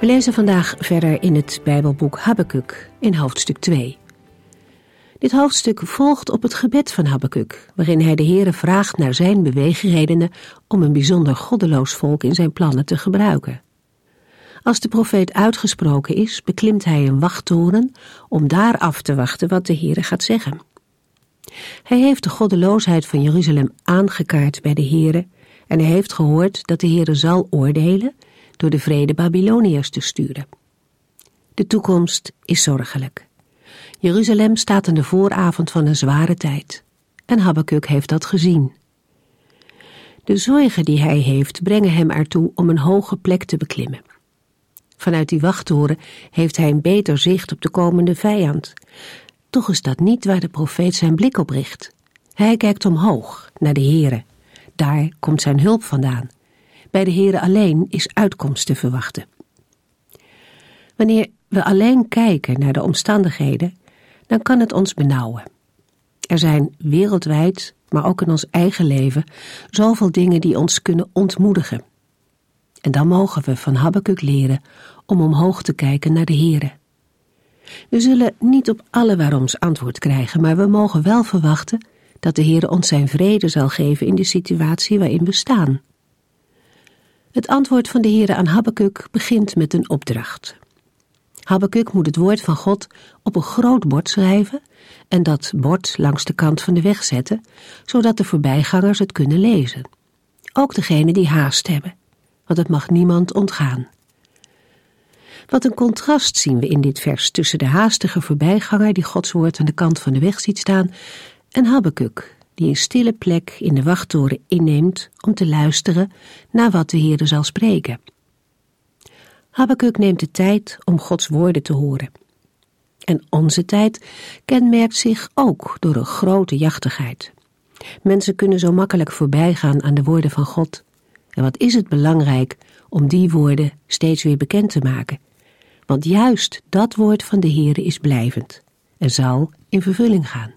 We lezen vandaag verder in het Bijbelboek Habakkuk in hoofdstuk 2. Dit hoofdstuk volgt op het gebed van Habakkuk, waarin hij de Heere vraagt naar zijn beweegredenen om een bijzonder goddeloos volk in zijn plannen te gebruiken. Als de profeet uitgesproken is, beklimt hij een wachttoren om daar af te wachten wat de Heere gaat zeggen. Hij heeft de goddeloosheid van Jeruzalem aangekaart bij de Heere en hij heeft gehoord dat de Heere zal oordelen door de vrede Babyloniërs te sturen. De toekomst is zorgelijk. Jeruzalem staat aan de vooravond van een zware tijd. En Habakkuk heeft dat gezien. De zorgen die hij heeft brengen hem ertoe om een hoge plek te beklimmen. Vanuit die wachttoren heeft hij een beter zicht op de komende vijand. Toch is dat niet waar de profeet zijn blik op richt. Hij kijkt omhoog, naar de Here. Daar komt zijn hulp vandaan. Bij de Here alleen is uitkomst te verwachten. Wanneer we alleen kijken naar de omstandigheden, dan kan het ons benauwen. Er zijn wereldwijd, maar ook in ons eigen leven, zoveel dingen die ons kunnen ontmoedigen. En dan mogen we van Habakkuk leren om omhoog te kijken naar de Here. We zullen niet op alle waaroms antwoord krijgen, maar we mogen wel verwachten dat de Heer ons zijn vrede zal geven in de situatie waarin we staan. Het antwoord van de Heere aan Habakkuk begint met een opdracht. Habakkuk moet het woord van God op een groot bord schrijven en dat bord langs de kant van de weg zetten, zodat de voorbijgangers het kunnen lezen. Ook degenen die haast hebben, want het mag niemand ontgaan. Wat een contrast zien we in dit vers tussen de haastige voorbijganger die Gods woord aan de kant van de weg ziet staan en Habakkuk, die een stille plek in de wachttoren inneemt om te luisteren naar wat de Heerde zal spreken. Habakkuk neemt de tijd om Gods woorden te horen. En onze tijd kenmerkt zich ook door een grote jachtigheid. Mensen kunnen zo makkelijk voorbijgaan aan de woorden van God. En wat is het belangrijk om die woorden steeds weer bekend te maken? Want juist dat woord van de Heere is blijvend en zal in vervulling gaan.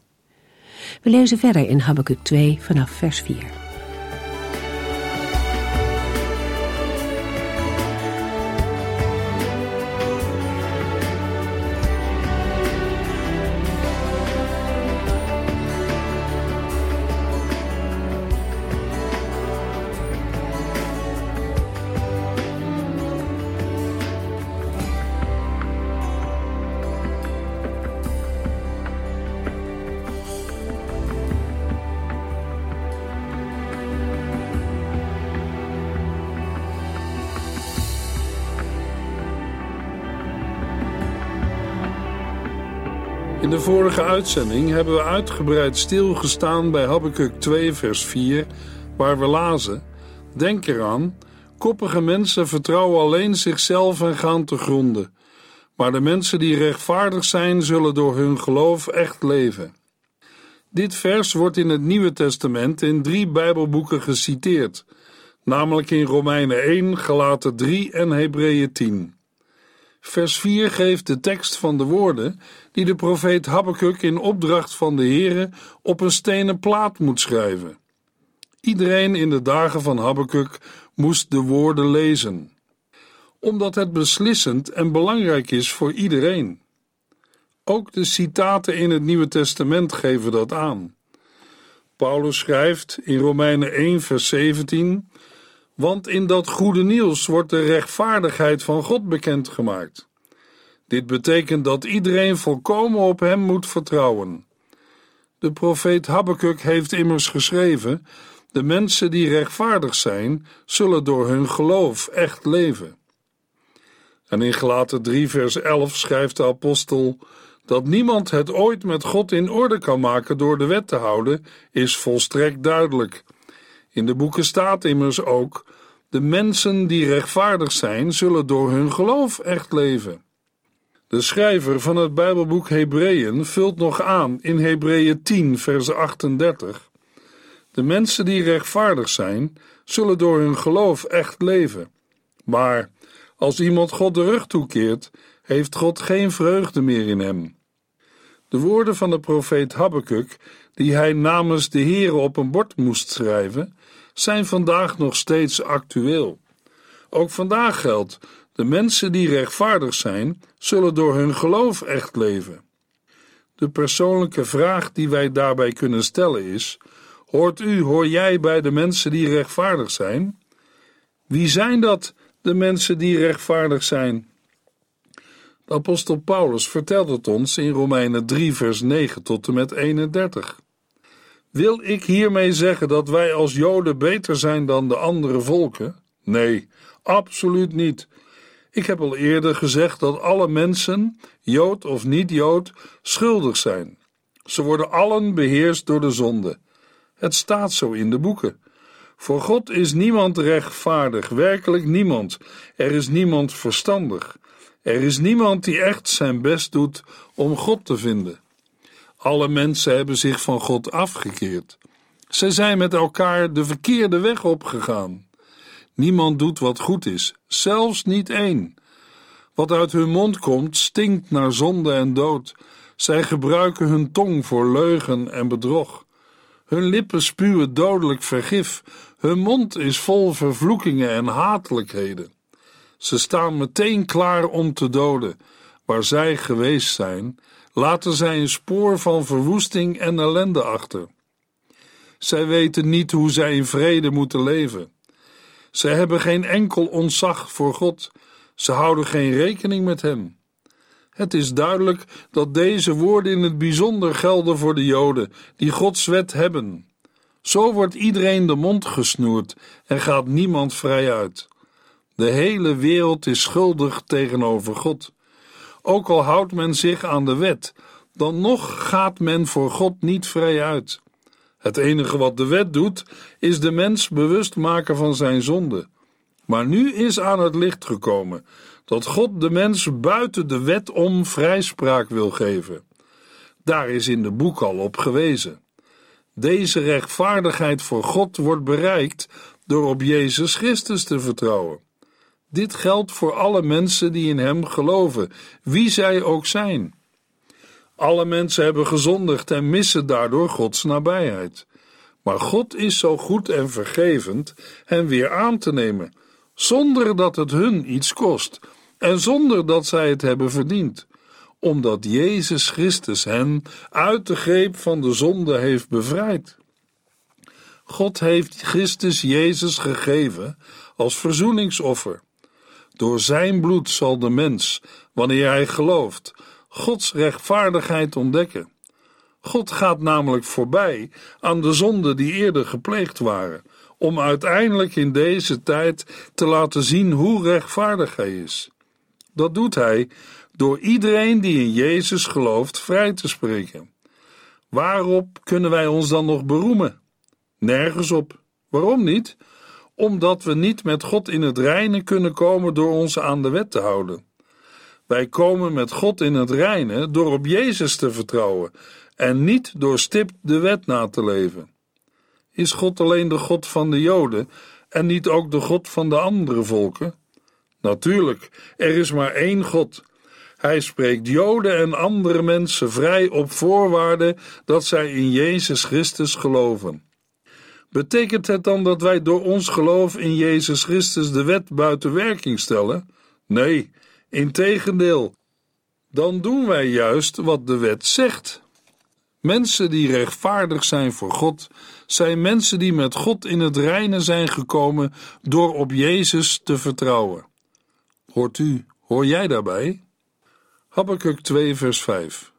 We lezen verder in Habakkuk 2 vanaf vers 4. In de vorige uitzending hebben we uitgebreid stilgestaan bij Habakkuk 2 vers 4, waar we lazen: Denk eraan, koppige mensen vertrouwen alleen zichzelf en gaan te gronden. Maar de mensen die rechtvaardig zijn, zullen door hun geloof echt leven. Dit vers wordt in het Nieuwe Testament in drie Bijbelboeken geciteerd, namelijk in Romeinen 1, Galaten 3 en Hebreeën 10. Vers 4 geeft de tekst van de woorden die de profeet Habakkuk in opdracht van de Heere op een stenen plaat moet schrijven. Iedereen in de dagen van Habakkuk moest de woorden lezen, omdat het beslissend en belangrijk is voor iedereen. Ook de citaten in het Nieuwe Testament geven dat aan. Paulus schrijft in Romeinen 1, vers 17: Want in dat goede nieuws wordt de rechtvaardigheid van God bekendgemaakt. Dit betekent dat iedereen volkomen op hem moet vertrouwen. De profeet Habakkuk heeft immers geschreven: De mensen die rechtvaardig zijn, zullen door hun geloof echt leven. En in Gelaten 3, vers 11 schrijft de apostel: Dat niemand het ooit met God in orde kan maken door de wet te houden, is volstrekt duidelijk. In de boeken staat immers ook De mensen die rechtvaardig zijn, zullen door hun geloof echt leven. De schrijver van het Bijbelboek Hebreeën vult nog aan in Hebreeën 10, vers 38. De mensen die rechtvaardig zijn, zullen door hun geloof echt leven. Maar als iemand God de rug toekeert, heeft God geen vreugde meer in hem. De woorden van de profeet Habakkuk, die hij namens de Heere op een bord moest schrijven, zijn vandaag nog steeds actueel. Ook vandaag geldt: de mensen die rechtvaardig zijn, zullen door hun geloof echt leven. De persoonlijke vraag die wij daarbij kunnen stellen is: Hoort u, hoor jij bij de mensen die rechtvaardig zijn? Wie zijn dat, de mensen die rechtvaardig zijn? De apostel Paulus vertelt het ons in Romeinen 3, vers 9 tot en met 31. Wil ik hiermee zeggen dat wij als Joden beter zijn dan de andere volken? Nee, absoluut niet. Ik heb al eerder gezegd dat alle mensen, Jood of niet-Jood, schuldig zijn. Ze worden allen beheerst door de zonde. Het staat zo in de boeken. Voor God is niemand rechtvaardig, werkelijk niemand. Er is niemand verstandig. Er is niemand die echt zijn best doet om God te vinden. Alle mensen hebben zich van God afgekeerd. Ze zijn met elkaar de verkeerde weg opgegaan. Niemand doet wat goed is, zelfs niet één. Wat uit hun mond komt, stinkt naar zonde en dood. Zij gebruiken hun tong voor leugen en bedrog. Hun lippen spuwen dodelijk vergif. Hun mond is vol vervloekingen en hatelijkheden. Ze staan meteen klaar om te doden. Waar zij geweest zijn, laten zij een spoor van verwoesting en ellende achter. Zij weten niet hoe zij in vrede moeten leven. Zij hebben geen enkel ontzag voor God. Ze houden geen rekening met Hem. Het is duidelijk dat deze woorden in het bijzonder gelden voor de Joden, die Gods wet hebben. Zo wordt iedereen de mond gesnoerd en gaat niemand vrij uit. De hele wereld is schuldig tegenover God. Ook al houdt men zich aan de wet, dan nog gaat men voor God niet vrij uit. Het enige wat de wet doet, is de mens bewust maken van zijn zonde. Maar nu is aan het licht gekomen dat God de mens buiten de wet om vrijspraak wil geven. Daar is in de boek al op gewezen. Deze rechtvaardigheid voor God wordt bereikt door op Jezus Christus te vertrouwen. Dit geldt voor alle mensen die in Hem geloven, wie zij ook zijn. Alle mensen hebben gezondigd en missen daardoor Gods nabijheid. Maar God is zo goed en vergevend hen weer aan te nemen, zonder dat het hun iets kost en zonder dat zij het hebben verdiend, omdat Jezus Christus hen uit de greep van de zonde heeft bevrijd. God heeft Christus Jezus gegeven als verzoeningsoffer. Door zijn bloed zal de mens, wanneer hij gelooft, Gods rechtvaardigheid ontdekken. God gaat namelijk voorbij aan de zonden die eerder gepleegd waren, om uiteindelijk in deze tijd te laten zien hoe rechtvaardig hij is. Dat doet hij door iedereen die in Jezus gelooft vrij te spreken. Waarop kunnen wij ons dan nog beroemen? Nergens op. Waarom niet? Omdat we niet met God in het reine kunnen komen door ons aan de wet te houden. Wij komen met God in het reine door op Jezus te vertrouwen en niet door stipt de wet na te leven. Is God alleen de God van de Joden en niet ook de God van de andere volken? Natuurlijk, er is maar één God. Hij spreekt Joden en andere mensen vrij op voorwaarde dat zij in Jezus Christus geloven. Betekent het dan dat wij door ons geloof in Jezus Christus de wet buiten werking stellen? Nee, integendeel. Dan doen wij juist wat de wet zegt. Mensen die rechtvaardig zijn voor God, zijn mensen die met God in het reine zijn gekomen door op Jezus te vertrouwen. Hoort u, hoor jij daarbij? Habakkuk 2 vers 5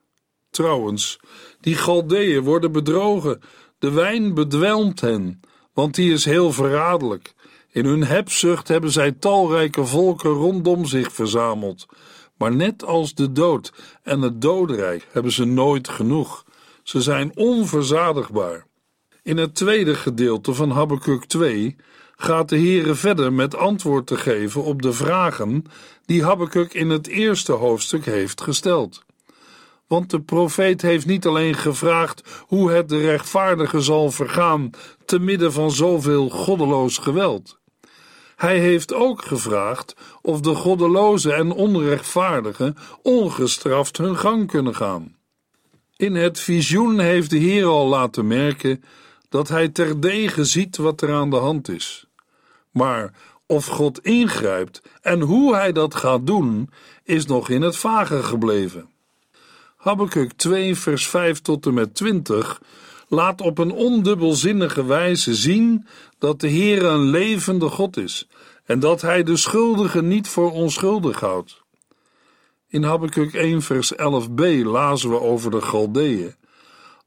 Trouwens, die Galdeeën worden bedrogen, de wijn bedwelmt hen, want die is heel verraderlijk. In hun hebzucht hebben zij talrijke volken rondom zich verzameld. Maar net als de dood en het dodenrijk hebben ze nooit genoeg. Ze zijn onverzadigbaar. In het tweede gedeelte van Habakkuk 2 gaat de Heere verder met antwoord te geven op de vragen die Habakkuk in het eerste hoofdstuk heeft gesteld. Want de profeet heeft niet alleen gevraagd hoe het de rechtvaardige zal vergaan te midden van zoveel goddeloos geweld. Hij heeft ook gevraagd of de goddeloze en onrechtvaardigen ongestraft hun gang kunnen gaan. In het visioen heeft de Heer al laten merken dat hij terdege ziet wat er aan de hand is. Maar of God ingrijpt en hoe hij dat gaat doen, is nog in het vage gebleven. Habakkuk 2, vers 5 tot en met 20 laat op een ondubbelzinnige wijze zien dat de Heer een levende God is en dat hij de schuldigen niet voor onschuldig houdt. In Habakkuk 1 vers 11b lazen we over de Galdeeën.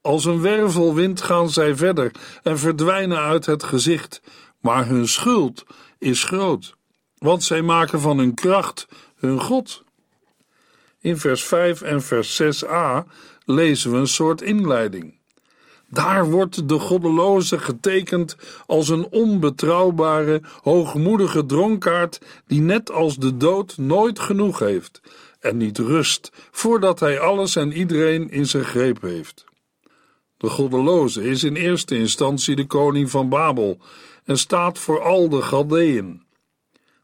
Als een wervelwind gaan zij verder en verdwijnen uit het gezicht, maar hun schuld is groot, want zij maken van hun kracht hun God. In vers 5 en vers 6a lezen we een soort inleiding. Daar wordt de goddeloze getekend als een onbetrouwbare, hoogmoedige dronkaard die net als de dood nooit genoeg heeft en niet rust voordat hij alles en iedereen in zijn greep heeft. De goddeloze is in eerste instantie de koning van Babel en staat voor al de Galdeën.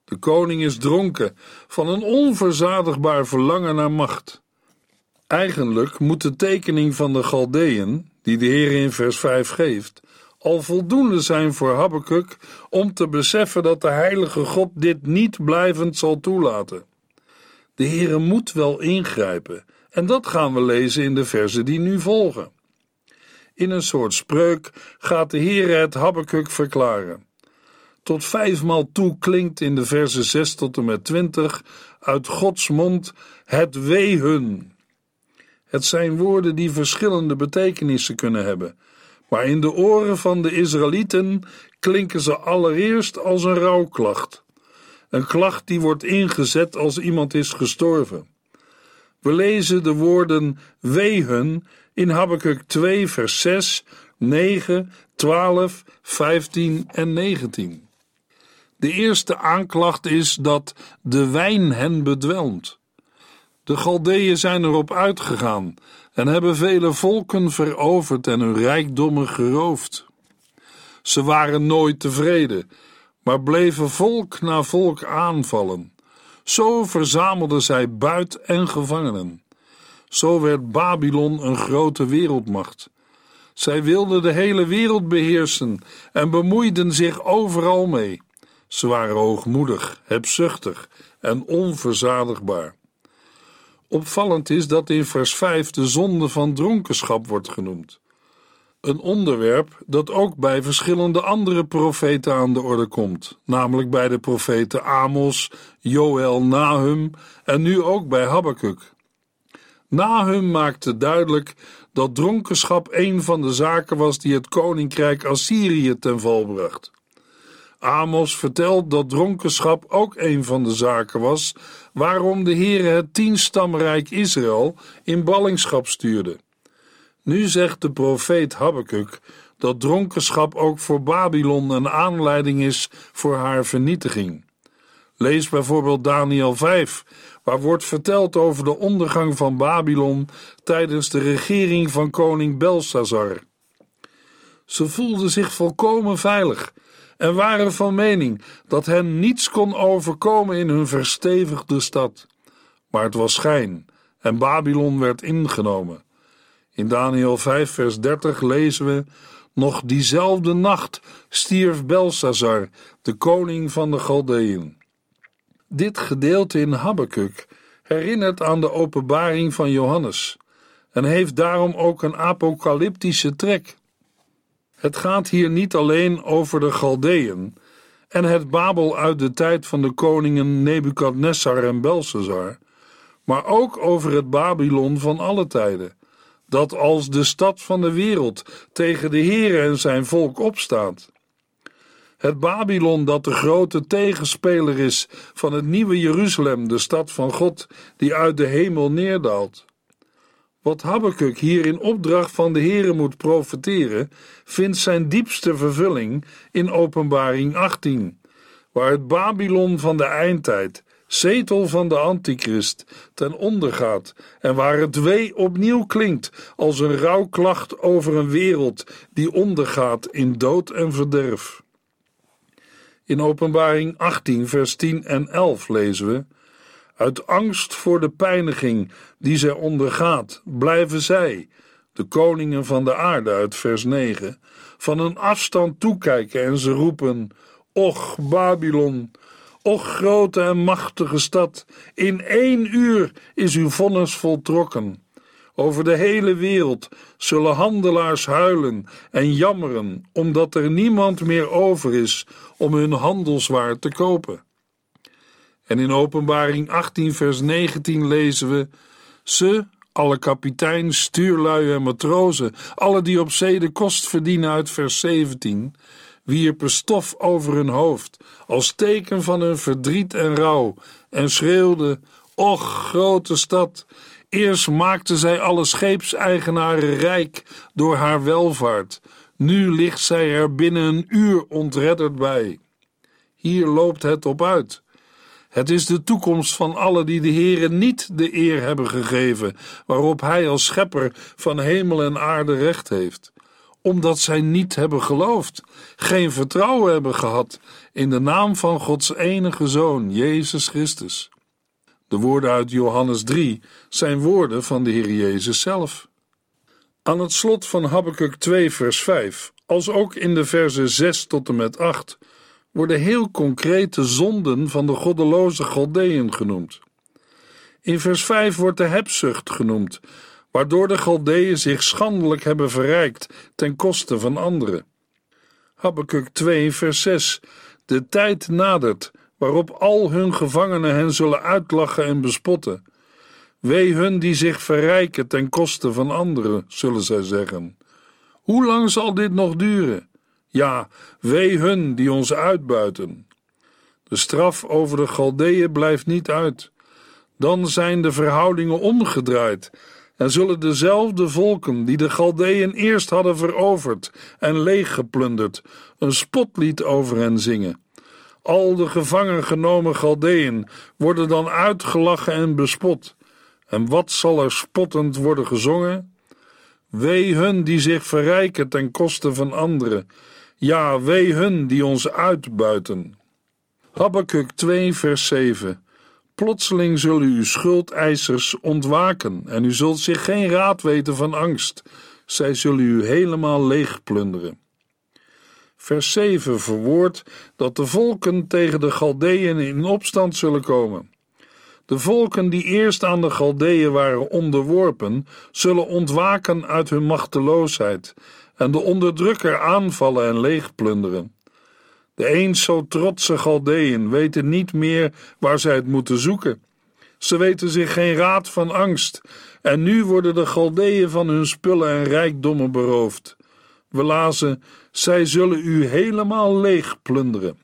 De koning is dronken van een onverzadigbaar verlangen naar macht. Eigenlijk moet de tekening van de Galdeën, die de Heer in vers 5 geeft, al voldoende zijn voor Habakkuk om te beseffen dat de heilige God dit niet blijvend zal toelaten. De Heere moet wel ingrijpen en dat gaan we lezen in de versen die nu volgen. In een soort spreuk gaat de Heere het Habakkuk verklaren. Tot vijfmaal toe klinkt in de versen 6 tot en met 20 uit Gods mond het wee hun. Het zijn woorden die verschillende betekenissen kunnen hebben, maar in de oren van de Israëlieten klinken ze allereerst als een rouwklacht. Een klacht die wordt ingezet als iemand is gestorven. We lezen de woorden wee hun in Habakkuk 2 vers 6, 9, 12, 15 en 19. De eerste aanklacht is dat de wijn hen bedwelmt. De Galdeeën zijn erop uitgegaan en hebben vele volken veroverd en hun rijkdommen geroofd. Ze waren nooit tevreden, maar bleven volk na volk aanvallen. Zo verzamelden zij buit en gevangenen. Zo werd Babylon een grote wereldmacht. Zij wilden de hele wereld beheersen en bemoeiden zich overal mee. Ze waren hoogmoedig, hebzuchtig en onverzadigbaar. Opvallend is dat in vers 5 de zonde van dronkenschap wordt genoemd. Een onderwerp dat ook bij verschillende andere profeten aan de orde komt, namelijk bij de profeten Amos, Joël, Nahum en nu ook bij Habakkuk. Nahum maakte duidelijk dat dronkenschap een van de zaken was die het koninkrijk Assyrië ten val bracht. Amos vertelt dat dronkenschap ook een van de zaken was waarom de Heere het tienstamrijk Israël in ballingschap stuurde. Nu zegt de profeet Habakkuk dat dronkenschap ook voor Babylon een aanleiding is voor haar vernietiging. Lees bijvoorbeeld Daniel 5, waar wordt verteld over de ondergang van Babylon tijdens de regering van koning Belshazzar. Ze voelden zich volkomen veilig en waren van mening dat hen niets kon overkomen in hun verstevigde stad. Maar het was schijn en Babylon werd ingenomen. In Daniel 5, vers 30 lezen we: Nog diezelfde nacht stierf Belshazzar, de koning van de Galdeën. Dit gedeelte in Habakkuk herinnert aan de openbaring van Johannes en heeft daarom ook een apocalyptische trek. Het gaat hier niet alleen over de Galdeën en het Babel uit de tijd van de koningen Nebukadnessar en Belshazzar, maar ook over het Babylon van alle tijden, dat als de stad van de wereld tegen de Heer en zijn volk opstaat. Het Babylon dat de grote tegenspeler is van het nieuwe Jeruzalem, de stad van God, die uit de hemel neerdaalt. Wat Habakuk hier in opdracht van de Heere moet profeteren, vindt zijn diepste vervulling in Openbaring 18, waar het Babylon van de eindtijd, zetel van de antichrist, ten onder gaat en waar het wee opnieuw klinkt als een rouwklacht over een wereld die ondergaat in dood en verderf. In Openbaring 18, vers 10 en 11 lezen we: Uit angst voor de pijniging die zij ondergaat, blijven zij, de koningen van de aarde, uit vers 9, van een afstand toekijken en ze roepen: Och, Babylon, och, grote en machtige stad, in één uur is uw vonnis voltrokken. Over de hele wereld zullen handelaars huilen en jammeren, omdat er niemand meer over is om hun handelswaar te kopen. En in Openbaring 18, vers 19 lezen we: Ze, alle kapiteins, stuurlui en matrozen, alle die op zee de kost verdienen uit vers 17, wierpen stof over hun hoofd, als teken van hun verdriet en rouw, en schreeuwden: Och, grote stad! Eerst maakte zij alle scheepseigenaren rijk door haar welvaart. Nu ligt zij er binnen een uur ontredderd bij. Hier loopt het op uit. Het is de toekomst van alle die de Heere niet de eer hebben gegeven, waarop Hij als schepper van hemel en aarde recht heeft, omdat zij niet hebben geloofd, geen vertrouwen hebben gehad in de naam van Gods enige Zoon, Jezus Christus. De woorden uit Johannes 3 zijn woorden van de Heer Jezus zelf. Aan het slot van Habakkuk 2 vers 5, als ook in de versen 6 tot en met 8, worden heel concrete zonden van de goddeloze Galdeën genoemd. In vers 5 wordt de hebzucht genoemd, waardoor de Galdeën zich schandelijk hebben verrijkt ten koste van anderen. Habakkuk 2 vers 6 De tijd nadert waarop al hun gevangenen hen zullen uitlachen en bespotten. Wee hun die zich verrijken ten koste van anderen, zullen zij zeggen. Hoe lang zal dit nog duren? Ja, wee hun die ons uitbuiten. De straf over de Galdeeën blijft niet uit. Dan zijn de verhoudingen omgedraaid en zullen dezelfde volken die de Galdeeën eerst hadden veroverd en leeggeplunderd, een spotlied over hen zingen. Al de gevangen genomen Galdeën worden dan uitgelachen en bespot. En wat zal er spottend worden gezongen? Wee hun die zich verrijken ten koste van anderen. Ja, wee hun die ons uitbuiten. Habakkuk 2, vers 7. Plotseling zullen uw schuldeisers ontwaken en u zult zich geen raad weten van angst. Zij zullen u helemaal leegplunderen. Vers 7 verwoordt dat de volken tegen de Galdeën in opstand zullen komen. De volken die eerst aan de Galdeën waren onderworpen, zullen ontwaken uit hun machteloosheid en de onderdrukker aanvallen en leegplunderen. De eens zo trotse Galdeën weten niet meer waar zij het moeten zoeken. Ze weten zich geen raad van angst, en nu worden de Galdeën van hun spullen en rijkdommen beroofd. We lazen: zij zullen u helemaal leeg plunderen.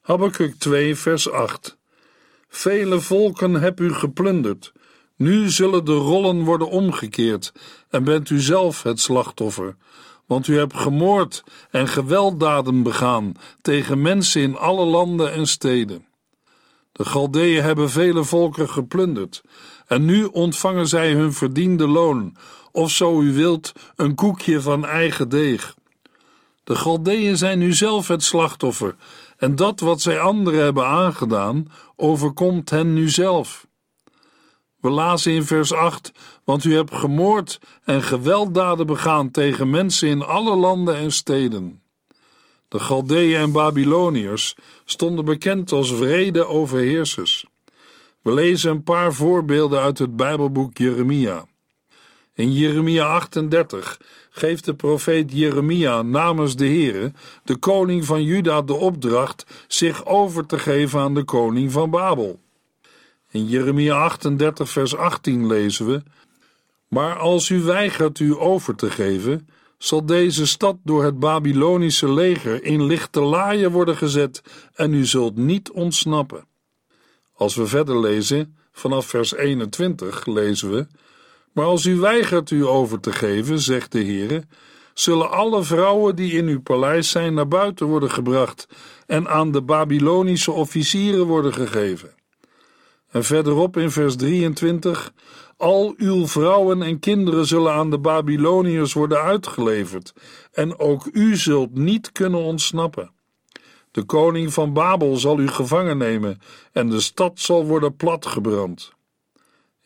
Habakkuk 2, vers 8. Vele volken heb u geplunderd. Nu zullen de rollen worden omgekeerd en bent u zelf het slachtoffer. Want u hebt gemoord en gewelddaden begaan tegen mensen in alle landen en steden. De Galdeeën hebben vele volken geplunderd en nu ontvangen zij hun verdiende loon, of zo u wilt, een koekje van eigen deeg. De Galdeeën zijn nu zelf het slachtoffer, en dat wat zij anderen hebben aangedaan, overkomt hen nu zelf. We lazen in vers 8: Want u hebt gemoord en gewelddaden begaan tegen mensen in alle landen en steden. De Galdeeën en Babyloniërs stonden bekend als vrede overheersers. We lezen een paar voorbeelden uit het Bijbelboek Jeremia. In Jeremia 38 geeft de profeet Jeremia namens de Heere, de koning van Juda, de opdracht zich over te geven aan de koning van Babel. In Jeremia 38 vers 18 lezen we: Maar als u weigert u over te geven, zal deze stad door het Babylonische leger in lichte laaien worden gezet en u zult niet ontsnappen. Als we verder lezen, vanaf vers 21 lezen we: Maar als u weigert u over te geven, zegt de Heere, zullen alle vrouwen die in uw paleis zijn naar buiten worden gebracht en aan de Babylonische officieren worden gegeven. En verderop in vers 23: Al uw vrouwen en kinderen zullen aan de Babyloniërs worden uitgeleverd, en ook u zult niet kunnen ontsnappen. De koning van Babel zal u gevangen nemen, en de stad zal worden platgebrand.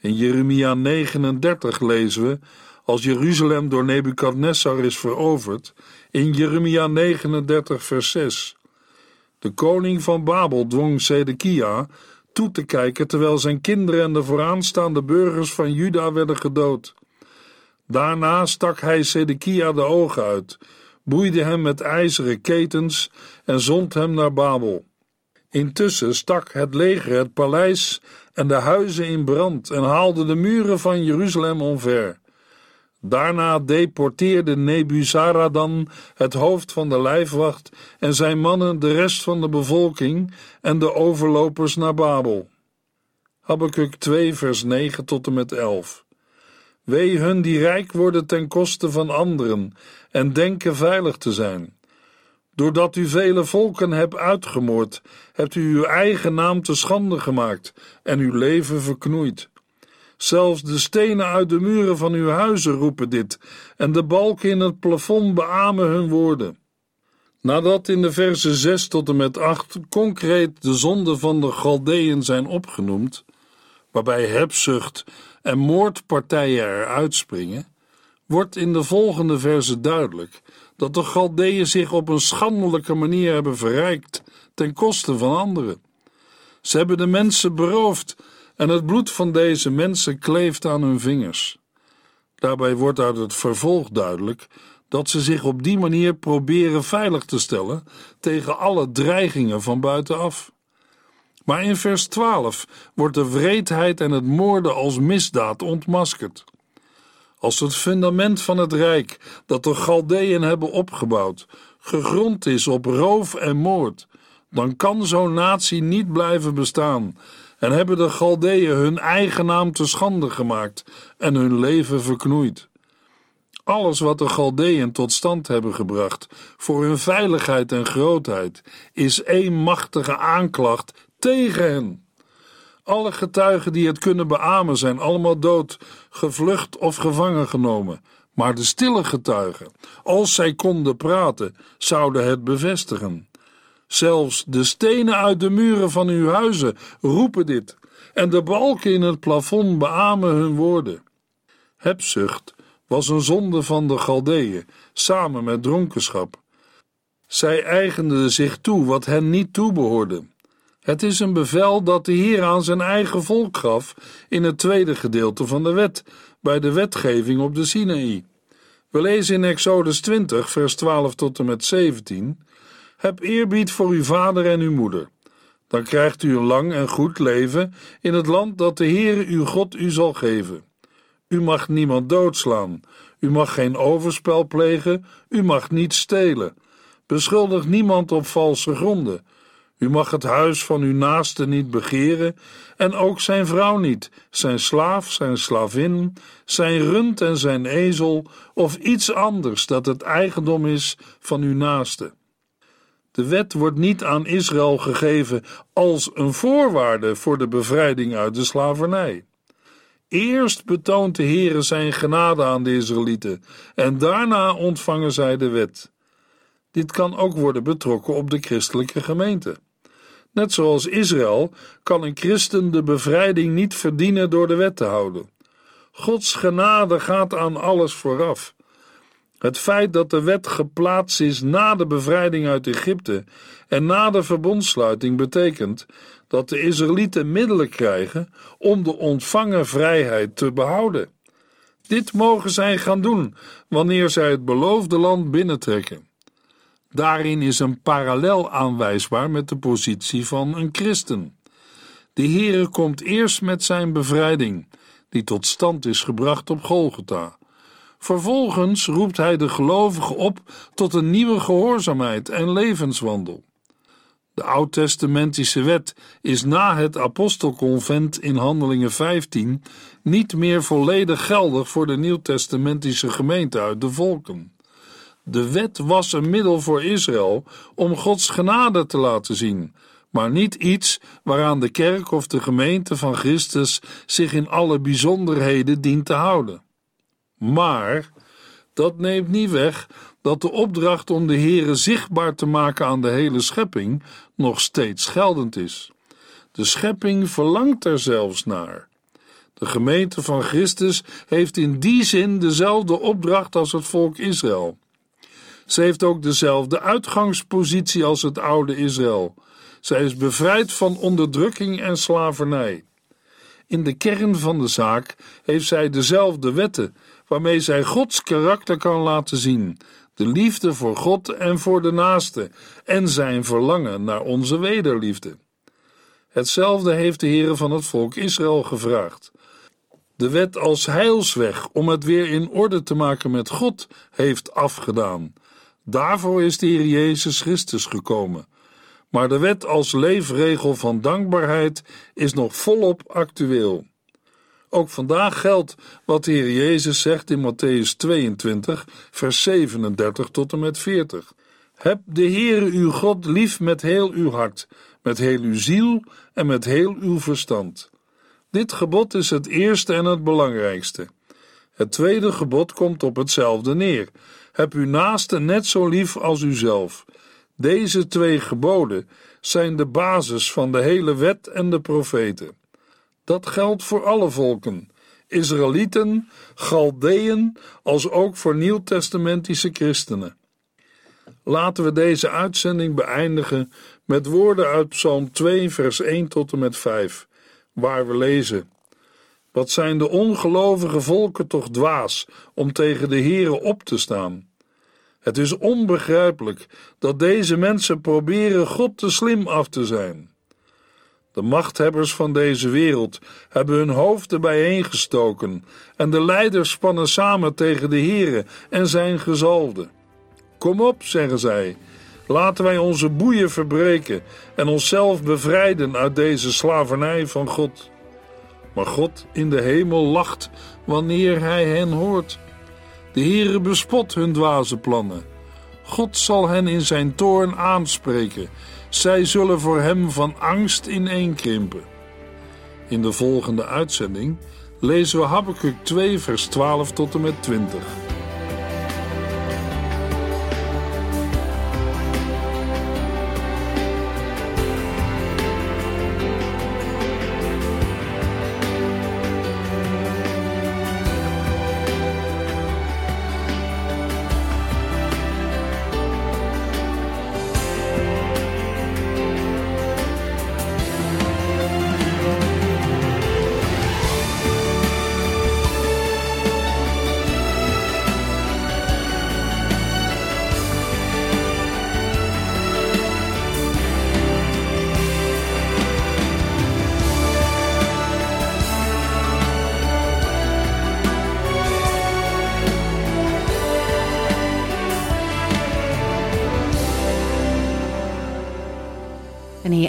In Jeremia 39 lezen we, als Jeruzalem door Nebukadnessar is veroverd, in Jeremia 39 vers 6. De koning van Babel dwong Zedekia toe te kijken terwijl zijn kinderen en de vooraanstaande burgers van Juda werden gedood. Daarna stak hij Zedekia de ogen uit, boeide hem met ijzeren ketens en zond hem naar Babel. Intussen stak het leger het paleis en de huizen in brand en haalde de muren van Jeruzalem omver. Daarna deporteerde Nebuzaradan het hoofd van de lijfwacht en zijn mannen de rest van de bevolking en de overlopers naar Babel. Habakkuk 2 vers 9 tot en met 11 Wee hun die rijk worden ten koste van anderen en denken veilig te zijn. Doordat u vele volken hebt uitgemoord, hebt u uw eigen naam te schande gemaakt en uw leven verknoeid. Zelfs de stenen uit de muren van uw huizen roepen dit, en de balken in het plafond beamen hun woorden. Nadat in de versen 6 tot en met 8 concreet de zonden van de Galdeën zijn opgenoemd, waarbij hebzucht en moordpartijen eruit springen, wordt in de volgende versen duidelijk dat de Galdeën zich op een schandelijke manier hebben verrijkt ten koste van anderen. Ze hebben de mensen beroofd en het bloed van deze mensen kleeft aan hun vingers. Daarbij wordt uit het vervolg duidelijk dat ze zich op die manier proberen veilig te stellen tegen alle dreigingen van buitenaf. Maar in vers 12 wordt de wreedheid en het moorden als misdaad ontmaskerd. Als het fundament van het rijk dat de Galdeën hebben opgebouwd gegrond is op roof en moord, dan kan zo'n natie niet blijven bestaan en hebben de Galdeën hun eigen naam te schande gemaakt en hun leven verknoeid. Alles wat de Galdeën tot stand hebben gebracht voor hun veiligheid en grootheid is één machtige aanklacht tegen hen. Alle getuigen die het kunnen beamen zijn allemaal dood, gevlucht of gevangen genomen. Maar de stille getuigen, als zij konden praten, zouden het bevestigen. Zelfs de stenen uit de muren van uw huizen roepen dit, en de balken in het plafond beamen hun woorden. Hebzucht was een zonde van de Galdeeën, samen met dronkenschap. Zij eigenden zich toe wat hen niet toebehoorde. Het is een bevel dat de Heer aan zijn eigen volk gaf in het tweede gedeelte van de wet, bij de wetgeving op de Sinaï. We lezen in Exodus 20, vers 12 tot en met 17: Heb eerbied voor uw vader en uw moeder. Dan krijgt u een lang en goed leven in het land dat de Heere uw God u zal geven. U mag niemand doodslaan, u mag geen overspel plegen, u mag niet stelen. Beschuldig niemand op valse gronden. U mag het huis van uw naaste niet begeren en ook zijn vrouw niet, zijn slaaf, zijn slavin, zijn rund en zijn ezel of iets anders dat het eigendom is van uw naaste. De wet wordt niet aan Israël gegeven als een voorwaarde voor de bevrijding uit de slavernij. Eerst betoont de Heere zijn genade aan de Israëlieten en daarna ontvangen zij de wet. Dit kan ook worden betrokken op de christelijke gemeente. Net zoals Israël kan een christen de bevrijding niet verdienen door de wet te houden. Gods genade gaat aan alles vooraf. Het feit dat de wet geplaatst is na de bevrijding uit Egypte en na de verbondsluiting betekent dat de Israëlieten middelen krijgen om de ontvangen vrijheid te behouden. Dit mogen zij gaan doen wanneer zij het beloofde land binnentrekken. Daarin is een parallel aanwijsbaar met de positie van een christen. De Heere komt eerst met zijn bevrijding, die tot stand is gebracht op Golgotha. Vervolgens roept hij de gelovigen op tot een nieuwe gehoorzaamheid en levenswandel. De oud-testamentische wet is na het apostelconvent in Handelingen 15 niet meer volledig geldig voor de nieuwtestamentische gemeente uit de volken. De wet was een middel voor Israël om Gods genade te laten zien, maar niet iets waaraan de kerk of de gemeente van Christus zich in alle bijzonderheden dient te houden. Maar dat neemt niet weg dat de opdracht om de Here zichtbaar te maken aan de hele schepping nog steeds geldend is. De schepping verlangt er zelfs naar. De gemeente van Christus heeft in die zin dezelfde opdracht als het volk Israël. Ze heeft ook dezelfde uitgangspositie als het oude Israël. Zij is bevrijd van onderdrukking en slavernij. In de kern van de zaak heeft zij dezelfde wetten waarmee zij Gods karakter kan laten zien, de liefde voor God en voor de naaste en zijn verlangen naar onze wederliefde. Hetzelfde heeft de Heere van het volk Israël gevraagd. De wet als heilsweg om het weer in orde te maken met God heeft afgedaan. Daarvoor is de Heer Jezus Christus gekomen. Maar de wet als leefregel van dankbaarheid is nog volop actueel. Ook vandaag geldt wat de Heer Jezus zegt in Matthäus 22, vers 37 tot en met 40. Heb de Heere uw God lief met heel uw hart, met heel uw ziel en met heel uw verstand. Dit gebod is het eerste en het belangrijkste. Het tweede gebod komt op hetzelfde neer. Heb uw naaste net zo lief als uzelf. Deze twee geboden zijn de basis van de hele wet en de profeten. Dat geldt voor alle volken, Israëlieten, Galdeën, als ook voor nieuwtestamentische christenen. Laten we deze uitzending beëindigen met woorden uit Psalm 2, vers 1 tot en met 5, waar we lezen: Wat zijn de ongelovige volken toch dwaas om tegen de Here op te staan? Het is onbegrijpelijk dat deze mensen proberen God te slim af te zijn. De machthebbers van deze wereld hebben hun hoofden bijeengestoken en de leiders spannen samen tegen de Here en zijn gezalde. Kom op, zeggen zij, laten wij onze boeien verbreken en onszelf bevrijden uit deze slavernij van God. Maar God in de hemel lacht wanneer hij hen hoort. De Heere bespot hun dwaze plannen. God zal hen in zijn toorn aanspreken zij zullen voor hem van angst ineenkrimpen. In de volgende uitzending lezen we Habakkuk 2 vers 12 tot en met 20.